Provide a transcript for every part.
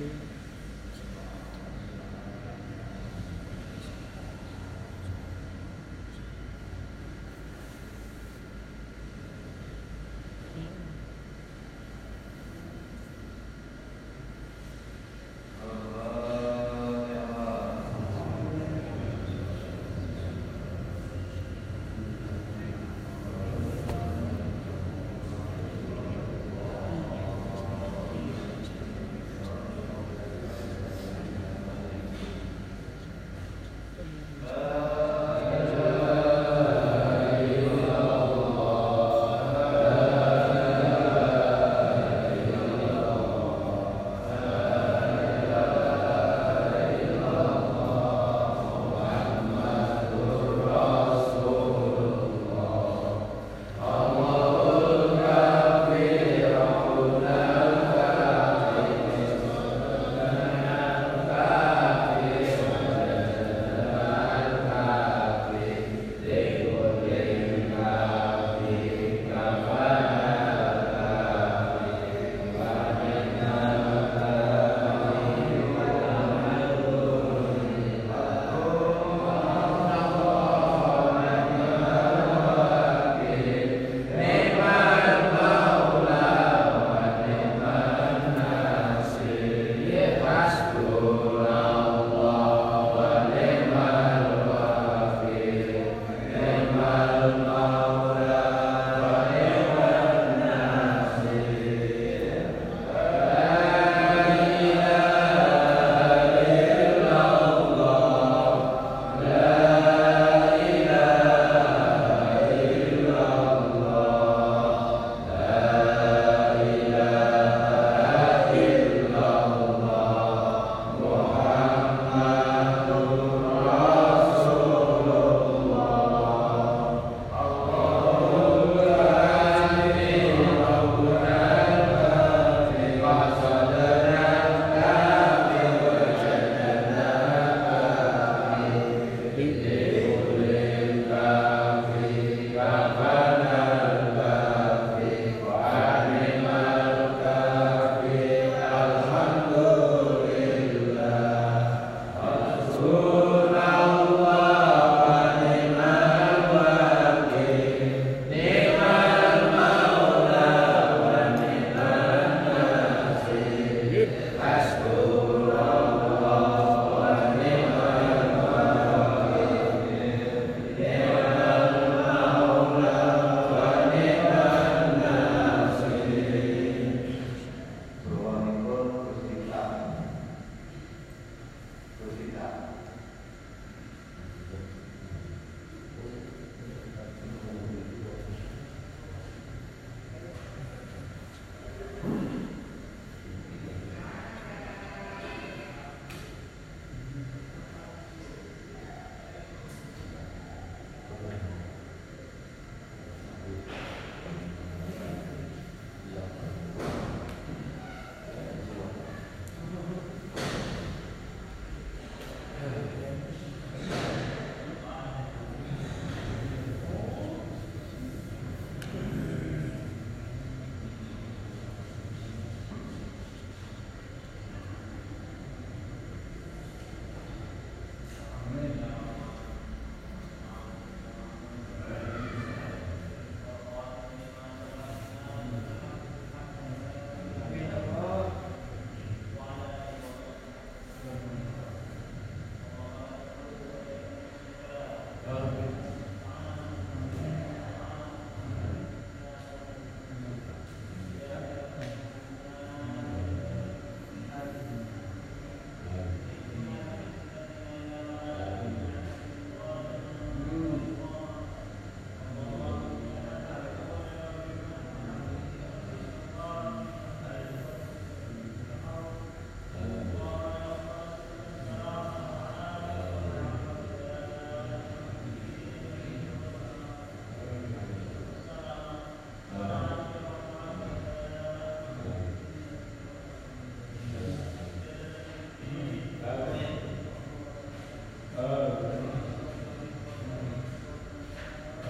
Yeah.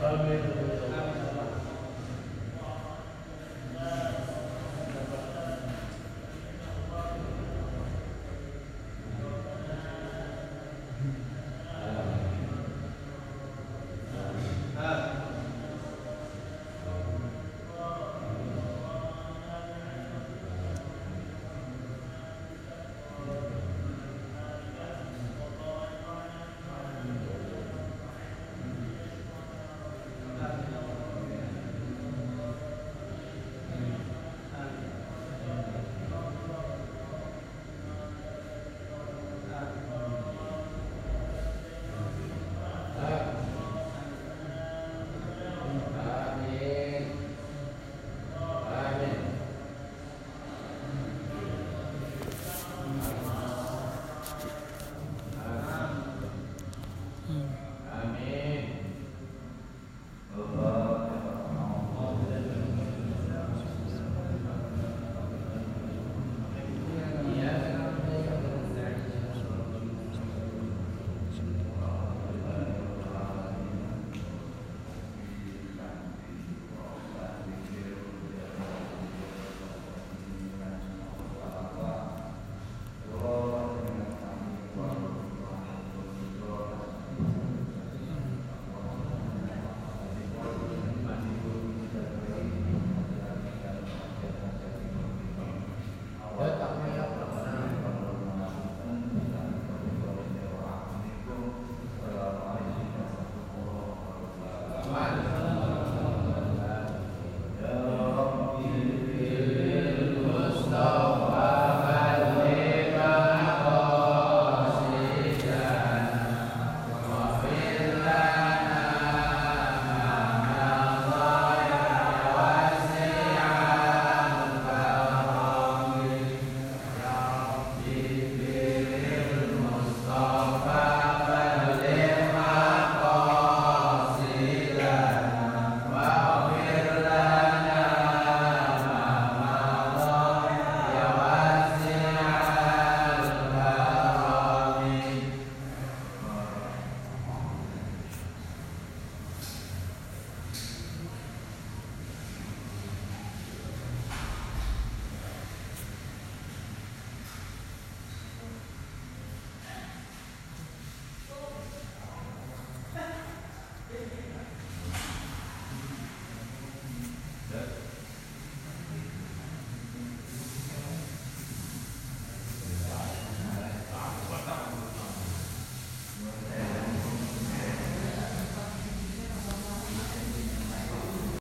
Amen.